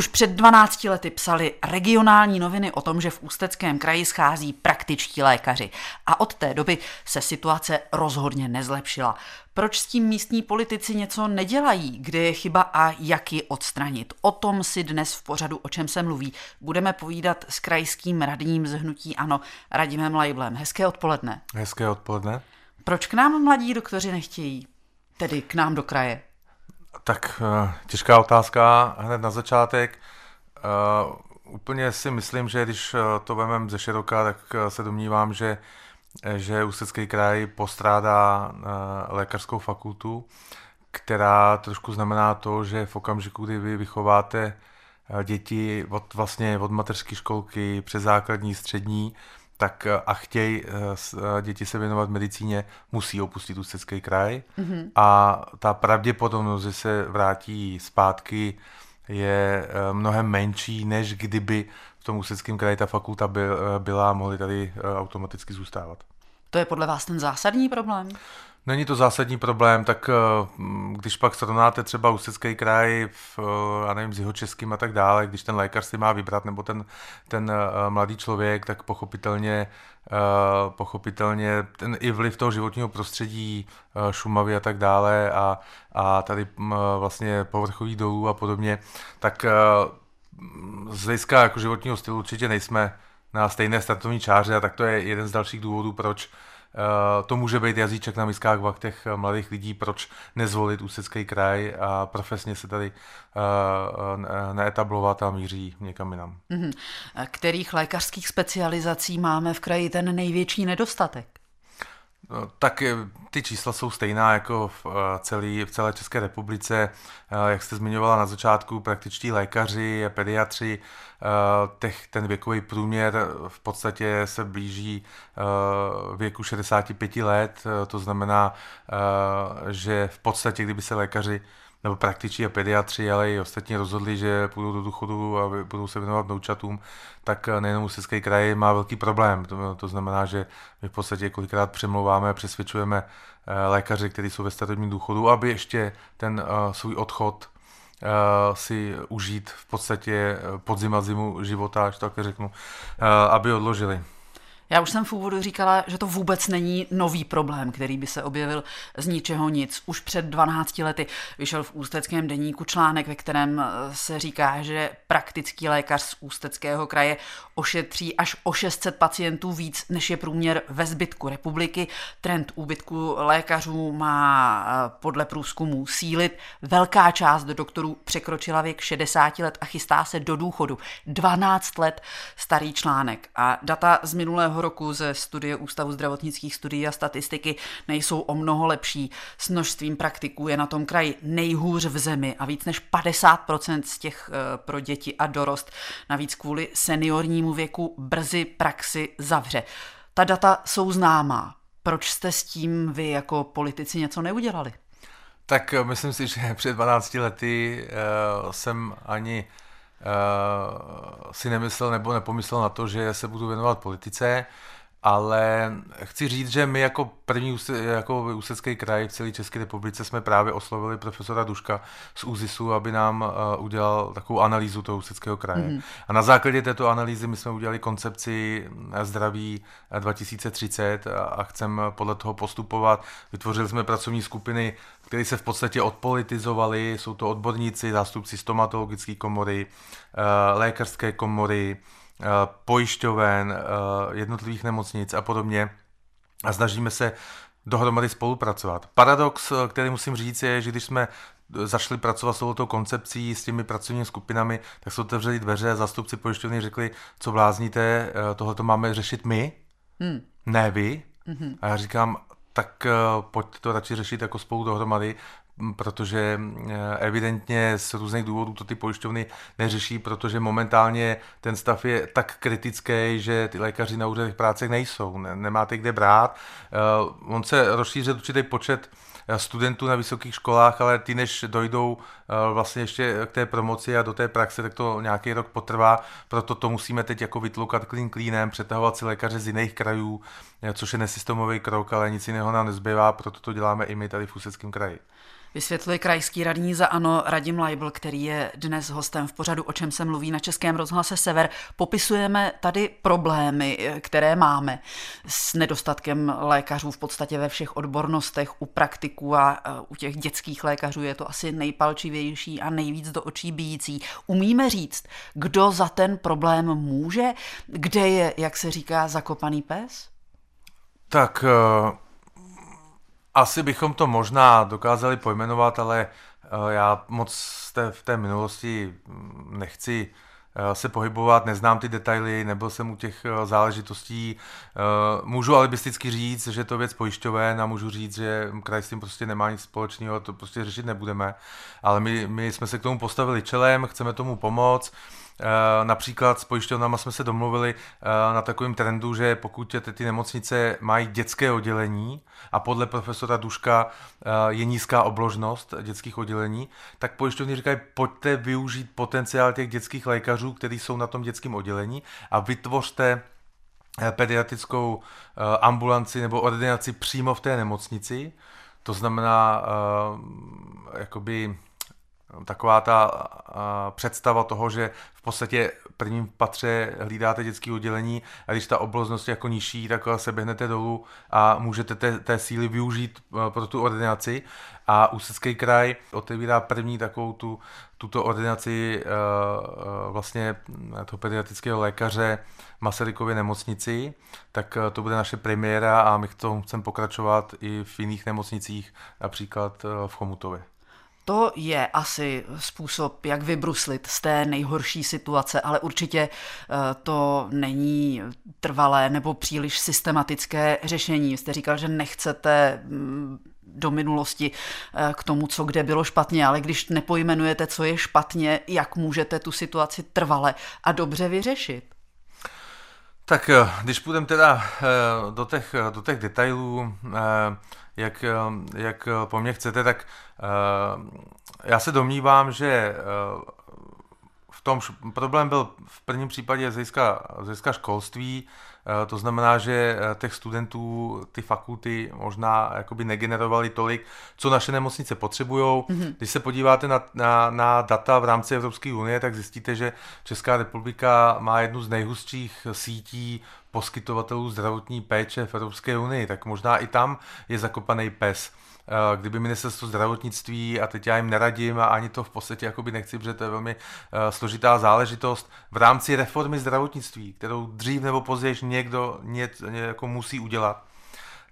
Už před 12 lety psali regionální noviny o tom, že v Ústeckém kraji schází praktičtí lékaři. A od té doby se situace rozhodně nezlepšila. Proč s tím místní politici něco nedělají? Kde je chyba a jak ji odstranit? O tom si dnes v pořadu, o čem se mluví, budeme povídat s krajským radním z Hnutí Ano, Radimem Lajblem. Hezké odpoledne. Hezké odpoledne. Proč k nám mladí doktoři nechtějí? Tedy k nám do kraje. Tak eh, těžká otázka hned na začátek. Uh, úplně si myslím, že když eh, to vememe ze široka, tak se domnívám, že, že Ústecký kraj postrádá lékařskou fakultu, která trošku znamená to, že v okamžiku, kdy vy vychováte děti od, vlastně od mateřské školky přes základní, střední, tak eh, a chtějí eh, eh, děti se věnovat medicíně, musí opustit Ústecký kraj mm-hmm. a ta pravděpodobnost, že se vrátí zpátky, je mnohem menší, než kdyby v tom Ústeckém kraji ta fakulta byla a mohli tady automaticky zůstávat. To je podle vás ten zásadní problém? Není to zásadní problém, tak eh, když pak srovnáte třeba Ústecký kraj, v, eh, já nevím, s jeho českým a tak dále, když ten lékař si má vybrat, nebo ten, ten eh, mladý člověk, tak pochopitelně, pochopitelně ten i vliv toho životního prostředí, Šumavy a tak dále a, a tady vlastně povrchových dolů a podobně, tak z hlediska jako životního stylu určitě nejsme na stejné startovní čáře a tak to je jeden z dalších důvodů, proč to může být jazyček na miskách vach těch eh, mladých lidí, proč nezvolit Ústecký kraj a profesně se tady uh, neetablovat a míří někam jinam. Mm-hmm. Kterých lékařských specializací máme v kraji ten největší nedostatek? No, tak ty čísla jsou stejná jako v, eh, celý, v celé České republice. Eh, jak jste zmiňovala na začátku, praktičtí lékaři, pediatři, eh, těch, ten věkový průměr v podstatě se blíží věku 65 let. To znamená, že v podstatě, kdyby se lékaři nebo praktičí a pediatři, ale i ostatní rozhodli, že půjdou do důchodu a budou se věnovat noučatům, tak nejenom Ústecký kraj má velký problém. To, to znamená, že my v podstatě kolikrát přemlouváme a přesvědčujeme eh, lékaře, kteří jsou ve starobním důchodu, aby ještě ten uh, svůj odchod si užít v podstatě podzim a zimu života, až tak řeknu, aby odložili. Já už jsem v úvodu říkala, že to vůbec není nový problém, který by se objevil z ničeho nic. Už před 12 lety vyšel v Ústeckém deníku článek, ve kterém eh, se říká, že praktický lékař z Ústeckého kraje ošetří až o 600 pacientů víc, než je průměr ve zbytku republiky. Trend úbytku lékařů má eh, podle průzkumu sílit. Velká část doktorů překročila věk 60 let a chystá se do důchodu. 12 let starý článek. A data z minulého roku ze studie Ústavu zdravotnických studií a statistiky nejsou o mnoho lepší. S množstvím praktiků je na tom kraji nejhůř v zemi a víc než 50% z těch eh, pro děti a dorost. Navíc kvůli seniornímu věku brzy praxi zavře. Ta data jsou známá. Proč jste s tím vy jako politici něco neudělali? Tak eh, myslím si, že před 12 lety uh, jsem ani si nemyslel nebo nepomyslel na to, že se budu věnovat politice, ale chci říct, že my jako první jako Ústecký kraj v celé České republice jsme právě oslovili profesora Duška z ÚZISu, aby nám uh, udělal takovou analýzu toho Ústeckého kraje. Mm. A na základě této analýzy my jsme udělali koncepci zdraví 2030 a, a chceme podle toho postupovat. Vytvořili jsme pracovní skupiny které se v podstatě odpolitizovali. Jsou to odborníci, zástupci stomatologické komory, eh, lékařské komory, eh, pojišťoven, eh, jednotlivých nemocnic a podobně. A snažíme se dohromady spolupracovat. Paradox, který musím říct, je, že když jsme zašli pracovat s touto koncepcí, s těmi pracovními skupinami, tak se otevřeli dveře a zastupci pojišťovny řekli, co blázníte, tohle máme řešit my, hmm. ne vy. Hmm. A já říkám, tak eh, pojďte to radši řešit jako spolu dohromady, protože eh, evidentně z různých důvodů to ty pojišťovny neřeší, protože momentálně ten stav je tak kritický, že ty lékaři na úřadech práce nejsou, nemáte kde brát. Eh, on se rozšířil určitý počet studentů na vysokých školách, ale ty, než dojdou eh, vlastně ještě k té promoci a do té praxe, tak to nějaký rok potrvá, proto to musíme teď jako vytloukat klín klínem, přetahovat si lékaře z jiných krajů, eh, což je nesystémový krok, ale nic jiného nám nezbývá, proto to děláme i my tady v Ústeckém kraji. Vysvětluje krajský radní za ANO Radim Leibl, který je dnes hostem v pořadu, o čem se mluví na Českém rozhlase Sever. Popisujeme tady problémy, které máme s nedostatkem lékařů v podstatě ve všech odbornostech, u praktiků a u těch dětských lékařů je to asi nejpalčivější a nejvíc do očí bíjící. Umíme říct, kdo za ten problém může, kde je, jak se říká, zakopaný pes? Tak uh asi bychom to možná dokázali pojmenovat, ale eh, já moc v té minulosti mm, nechci se pohybovat, neznám ty detaily, nebyl jsem u těch eh, záležitostí. Můžu alibisticky říct, že to věc pojišťoven a můžu říct, že kraj s tím prostě nemá nic společného, to prostě řešit nebudeme. Ale my, my jsme se k tomu postavili čelem, chceme tomu pomoct. Eh, například s pojišťovnama jsme se domluvili eh, na takovém trendu, že pokud ty nemocnice mají dětské oddělení a podle profesora Duška eh, je nízká obložnost dětských oddělení, tak pojišťovny říkají, pojďte využít potenciál těch dětských lékařů, kteří jsou na tom dětském oddělení a vytvořte pediatrickou ambulanci nebo ordinaci přímo v té nemocnici. To znamená, jakoby taková ta představa toho, že v podstatě prvním patře hlídáte dětské oddělení a když ta obloznost je jako nižší, tak se běhnete dolů a můžete té, té síly využít e, pro tu ordinaci. A Ústecký kraj otevírá první takovou tu, tuto ordinaci e, e, vlastně toho pediatrického lékaře Masarykově nemocnici, tak to bude naše premiéra a my k tomu chceme pokračovat i v jiných nemocnicích, například v Chomutově. To je asi způsob, jak vybruslit z té nejhorší situace, ale určitě eh, to není trvalé nebo příliš systematické řešení. Jste říkal, že nechcete mm, do minulosti eh, k tomu, co kde bylo špatně, ale když nepojmenujete, co je špatně, jak můžete tu situaci trvale a dobře vyřešit? Tak eh, když půjdeme teda do těch, do těch detailů, jak, jak po mně chcete, tak já se domnívám, že v tom problém byl v prvním případě z hlediska školství, Eh, to znamená, že eh, těch studentů, ty fakulty možná jakoby negenerovaly tolik, co naše nemocnice potřebují. Mm-hmm. Když se podíváte na, na, na data v rámci Evropské unie, tak zjistíte, že Česká republika má jednu z nejhustších sítí poskytovatelů zdravotní péče v Evropské unii, tak možná i tam je zakopaný pes. Eh, kdyby ministerstvo zdravotnictví, a teď já jim neradím a ani to v podstatě jakoby nechci, protože to je velmi eh, složitá záležitost, v rámci reformy zdravotnictví, kterou dřív nebo později někdo něco jako musí udělat,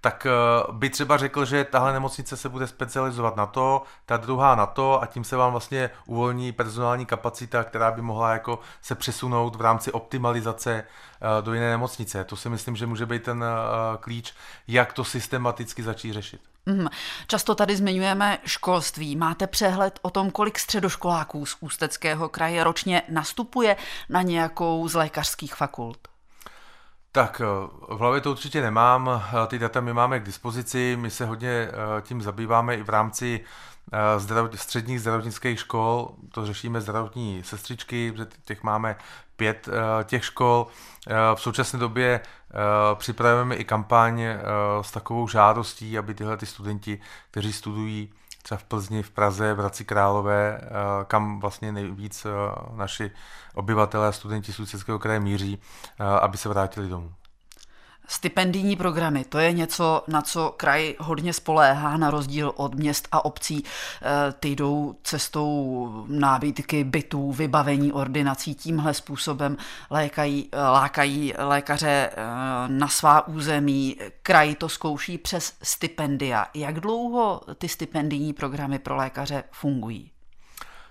tak eh, by třeba řekl, že tahle nemocnice se bude specializovat na to, ta druhá na to a tím se vám vlastně uvolní personální kapacita, která by mohla jako se přesunout v rámci optimalizace do jiné nemocnice. To si myslím, že může být ten klíč, jak to systematicky začít řešit. Mm, často tady zmiňujeme školství. Máte přehled o tom, kolik středoškoláků z Ústeckého kraje ročně nastupuje na nějakou z lékařských fakult? Tak eh, v hlavě to určitě nemám, eh, ty data my máme k dispozici, my se hodně eh, tím zabýváme i v rámci zdravot, středních zdravotnických škol, to řešíme zdravotní sestřičky, těch máme pět těch škol. V současné době připravujeme i kampaň s takovou žádostí, aby tyhle ty studenti, kteří studují třeba v Plzni, v Praze, v Hradci Králové, kam vlastně nejvíc naši obyvatelé studenti z kraje míří, aby se vrátili domů. Stipendijní programy, to je něco, na co kraj hodně spoléhá, na rozdíl od měst a obcí. Eh, ty jdou cestou nábytky, bytů, vybavení ordinací. Tímhle způsobem lékají, lákají lékaře eh, na svá území. Kraj to zkouší přes stipendia. Jak dlouho ty stipendijní programy pro lékaře fungují?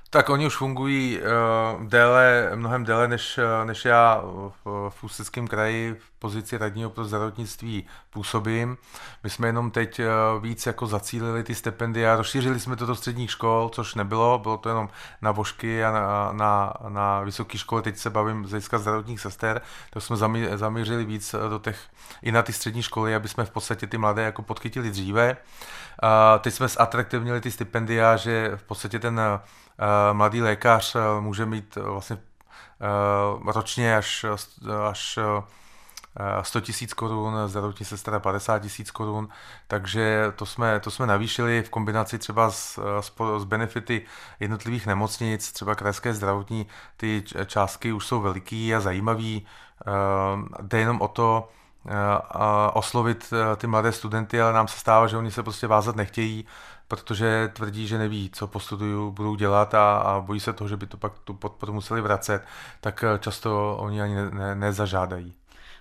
Tak oni už fungují uh, déle, mnohem déle než, eh, než já v, v Ústeckém kraji v pozici radního pro zdravotnictví působím. My jsme jenom teď uh, víc jako zacílili ty stipendia, rozšířili jsme to do středních škol, což nebylo, bylo to jenom na vošky a na, na, na vysoké školy, teď se bavím z hlediska zdravotních sester, to jsme zamí, zamířili víc do těch, i na ty střední školy, aby jsme v podstatě ty mladé jako podchytili dříve. Uh, teď jsme zatraktivnili ty stipendia, že v podstatě ten Eh, mladý lékař eh, může mít eh, vlastně ročně až, až 100 tisíc korun, zdravotní sestra 50 tisíc korun, takže to jsme, to jsme navýšili v kombinaci třeba s, s, s benefity jednotlivých nemocnic, třeba krajské zdravotní, ty částky už jsou veliký a zajímavý, jde jenom o to, oslovit ty mladé studenty, ale nám se stává, že oni se prostě vázat nechtějí, protože tvrdí, že neví, co po studiu budou dělat a, a bojí se toho, že by to pak tu podporu museli vracet, tak eh, často oni ani ne, ne, nezažádají.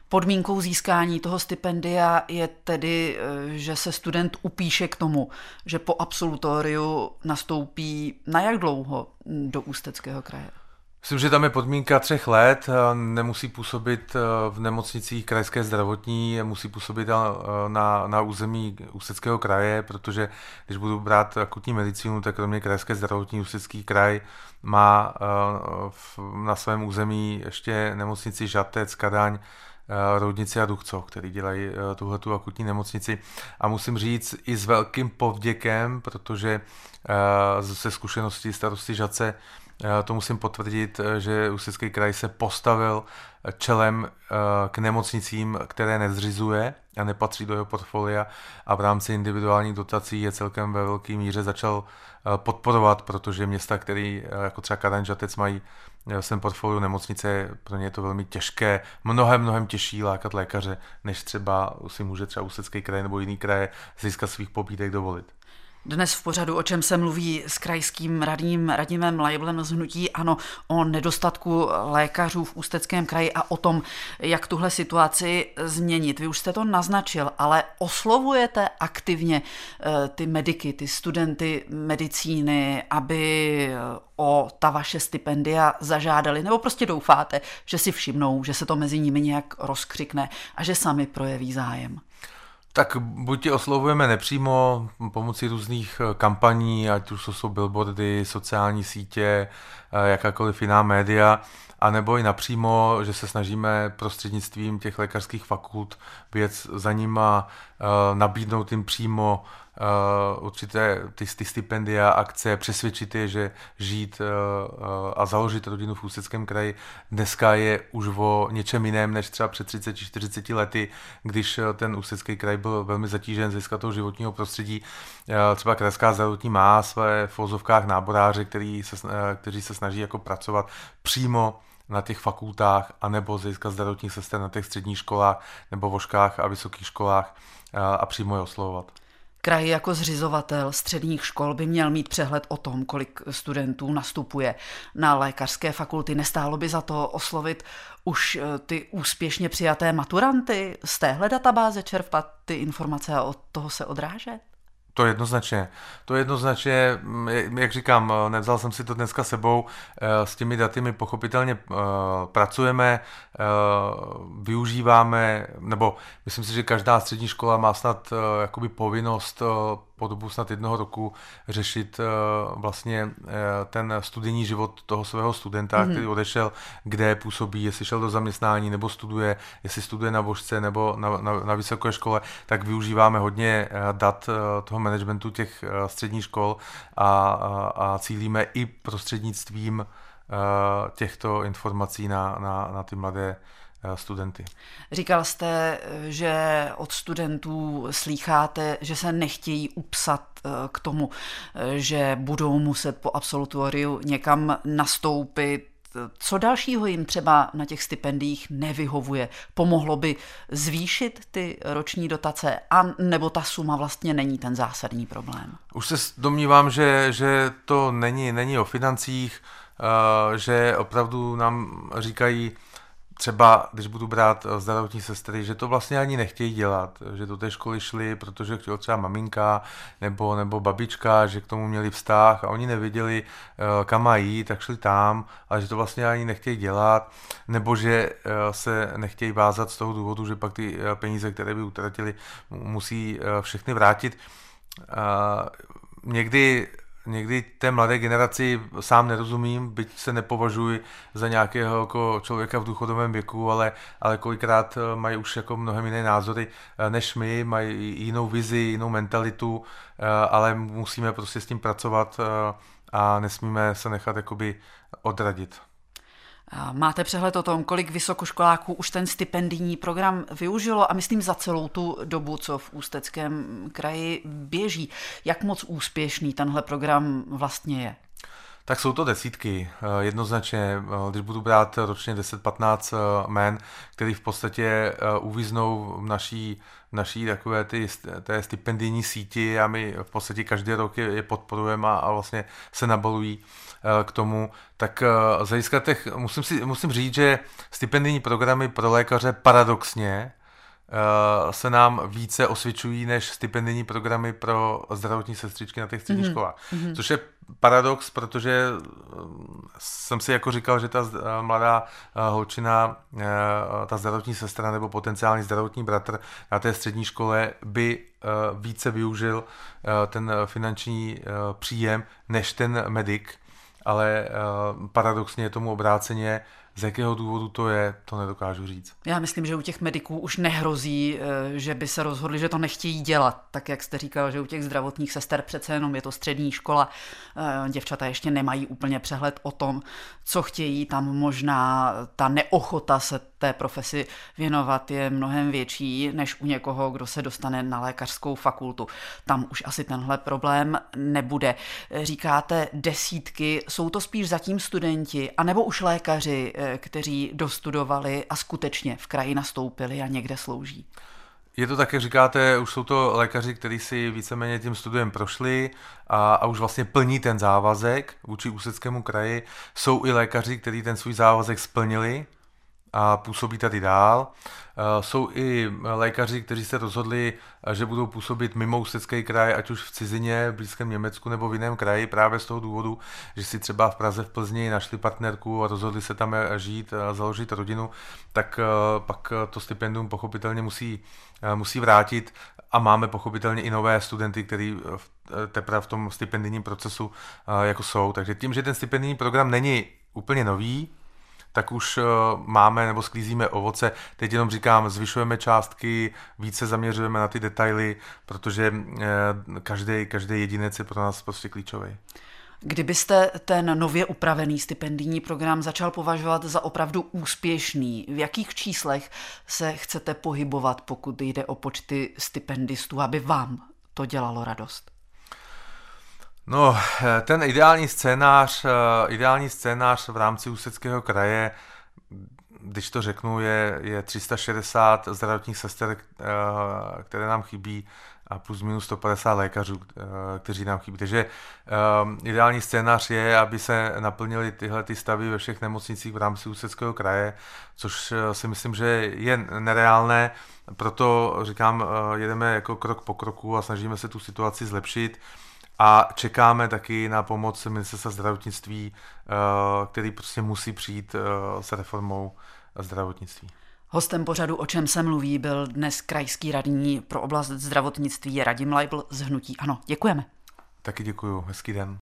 Podmínkou získání toho stipendia je tedy, eh, že se student upíše k tomu, že po absolutoriu nastoupí na jak dlouho do Ústeckého kraje? Myslím, že tam je podmínka třech let, nemusí působit eh, v nemocnicích krajské zdravotní, musí působit eh, na, na území Ústeckého kraje, protože když budu brát akutní medicínu, tak kromě krajské zdravotní Ústecký kraj má eh, na svém území ještě nemocnici Žatec, Kadaň, Roudnici a Duchcov, který dělají tuhle tu akutní nemocnici. A musím říct i s velkým povděkem, protože ze zkušeností starosti Žace já to musím potvrdit, eh, že Ústecký kraj se postavil eh, čelem eh, k nemocnicím, které nezřizuje a nepatří do jeho portfolia a v rámci individuálních dotací je celkem ve velké míře začal podporovat, protože města, které jako třeba Karanžatec mají v svém portfoliu nemocnice, pro ně je to velmi těžké, mnohem, mnohem těžší lákat lékaře, než třeba si může třeba Ústecký kraj nebo jiný kraje získat svých pobídek dovolit. Dnes v pořadu, o čem se mluví s krajským radním Radimem Lajblem z Hnutí, ano, o nedostatku lékařů v Ústeckém kraji a o tom, jak tuhle situaci změnit. Vy už jste to naznačil, ale oslovujete aktivně eh, ty mediky, ty studenty medicíny, aby eh, o ta vaše stipendia zažádali, nebo prostě doufáte, že si všimnou, že se to mezi nimi nějak rozkřikne a že sami projeví zájem? Tak buď tě oslovujeme nepřímo pomocí různých eh, kampaní, ať už to jsou billboardy, sociální sítě, eh, jakákoliv jiná média, anebo i napřímo, že se snažíme prostřednictvím těch lékařských fakult věc za nima, eh, nabídnout jim přímo uh, určité ty, ty stipendia, akce, přesvědčit je, že žít uh, a založit rodinu v Ústeckém kraji dneska je už o něčem jiném než třeba před 30-40 lety, když ten Ústecký kraj byl velmi zatížen z toho životního prostředí. Třeba krajská zdravotní má své v vozovkách náboráře, který se, kteří se snaží jako pracovat přímo na těch fakultách, anebo získat zdravotních sester na těch středních školách nebo voškách a vysokých školách a přímo je oslovovat. Kraj jako zřizovatel středních škol by měl mít přehled o tom, kolik studentů nastupuje na lékařské fakulty. Nestálo by za to oslovit už eh, ty úspěšně přijaté maturanty z téhle databáze čerpat ty informace a od toho se odrážet? To jednoznačně. To jednoznačně, mm, jak říkám, eh, nevzal jsem si to dneska sebou, eh, s těmi daty my pochopitelně eh, pracujeme, využíváme, nebo myslím si, že každá střední škola má snad jakoby povinnost po dobu snad jednoho roku řešit vlastně ten studijní život toho svého studenta, mm-hmm. který odešel, kde působí, jestli šel do zaměstnání nebo studuje, jestli studuje na božce nebo na, na, na vysoké škole, tak využíváme hodně dat toho managementu těch eh, středních škol a, a, a cílíme i prostřednictvím eh, těchto informací na, na, na ty mladé eh, studenty. Říkal jste, že od studentů slýcháte, že se nechtějí upsat k tomu, že budou muset po absolutoriu někam nastoupit co dalšího jim třeba na těch stipendiích nevyhovuje? Pomohlo by zvýšit ty roční dotace, a nebo ta suma vlastně není ten zásadní problém? Už se domnívám, že, že to není, není o financích, že opravdu nám říkají, třeba, když budu brát eh, zdravotní sestry, že to vlastně ani nechtějí dělat, že do té školy šli, protože chtěla třeba maminka nebo, nebo babička, že k tomu měli vztah a oni nevěděli, eh, kam mají, tak šli tam, ale že to vlastně ani nechtějí dělat, nebo že eh, se nechtějí vázat z toho důvodu, že pak ty peníze, které by utratili, musí všechny vrátit. Někdy někdy té mladé generaci sám nerozumím, byť se nepovažuji za nějakého jako člověka v důchodovém věku, ale, ale kolikrát eh, mají už jako mnohem jiné názory eh, než my, mají jinou vizi, jinou mentalitu, eh, ale musíme prostě s tím pracovat a nesmíme se nechat jakoby odradit. Máte přehled o tom, kolik vysokoškoláků už ten stipendijní program využilo a myslím za celou tu dobu, co v Ústeckém kraji běží. Jak moc úspěšný tenhle program vlastně je? Tak jsou to desítky, eh, jednoznačně. Eh, když budu brát ročně 10-15 eh, men, který v podstatě uvíznou v naší, v naší takové ty, té stipendijní síti a my v podstatě každý rok je, je podporujeme a, a vlastně se nabalují k tomu, tak z hlediska těch, musím, si, musím říct, že stipendijní programy pro lékaře paradoxně se nám více osvědčují než stipendijní programy pro zdravotní sestřičky na těch středních mm-hmm. školách. Mm-hmm. Což je paradox, protože eh, jsem si jako říkal, že ta eh, mladá holčina, ta zdravotní sestra nebo potenciální zdravotní bratr na té střední škole by více využil ten finanční příjem než ten medic, ale paradoxně je tomu obráceně z jakého důvodu to je, to nedokážu říct. Já myslím, že u těch mediků už nehrozí, eh, že by se rozhodli, že to nechtějí dělat. Tak jak jste říkal, že u těch zdravotních sester přece jenom je to střední škola, eh, děvčata ještě nemají úplně přehled o tom, co chtějí. Tam možná ta neochota se té profesi věnovat je mnohem větší než u někoho, kdo se dostane na lékařskou fakultu. Tam už asi tenhle problém nebude. Říkáte desítky, jsou to spíš zatím studenti, anebo už lékaři, eh, kteří dostudovali a skutečně v kraji nastoupili a někde slouží? Je to tak, jak říkáte, už jsou to lékaři, kteří si víceméně tím studiem prošli a, a už vlastně plní ten závazek vůči Úseckému kraji. Jsou i lékaři, kteří ten svůj závazek splnili a působí tady dál. Eh, jsou i lékaři, kteří se rozhodli, eh, že budou působit mimo Ústecký kraj, ať už v cizině, v blízkém Německu nebo v jiném kraji, právě z toho důvodu, že si třeba v Praze v Plzni našli partnerku a rozhodli se tam eh, žít, a založit rodinu, tak pak to stipendium pochopitelně musí, musí vrátit a máme pochopitelně i nové studenty, kteří teprve v tom stipendijním procesu jako jsou. Takže tím, že ten stipendijní program není úplně nový, tak už eh, máme nebo sklízíme ovoce. Teď jenom říkám, zvyšujeme částky, více zaměřujeme na ty detaily, protože každý, eh, každý jedinec je pro nás prostě klíčový. Kdybyste ten nově upravený stipendijní program začal považovat za opravdu úspěšný, v jakých číslech se chcete pohybovat, pokud jde o počty stipendistů, aby vám to dělalo radost? No, ten ideální scénář, eh, ideální scénář v rámci Ústeckého kraje, když to řeknu, je, je 360 zdravotních sester, eh, které nám chybí a plus minus 150 lékařů, eh, kteří nám chybí. Takže ideální scénář je, aby se naplnily tyhle ty stavy ve všech nemocnicích v rámci Ústeckého kraje, což si myslím, že je nereálné, proto říkám, jedeme jako krok po kroku a snažíme se tu situaci zlepšit. A čekáme taky na pomoc ministerstva zdravotnictví, eh, který prostě musí přijít eh, s reformou zdravotnictví. Hostem pořadu, o čem se mluví, byl dnes krajský radní pro oblast zdravotnictví Radim Leibl z Hnutí. Ano, děkujeme. Taky děkuju, hezký den.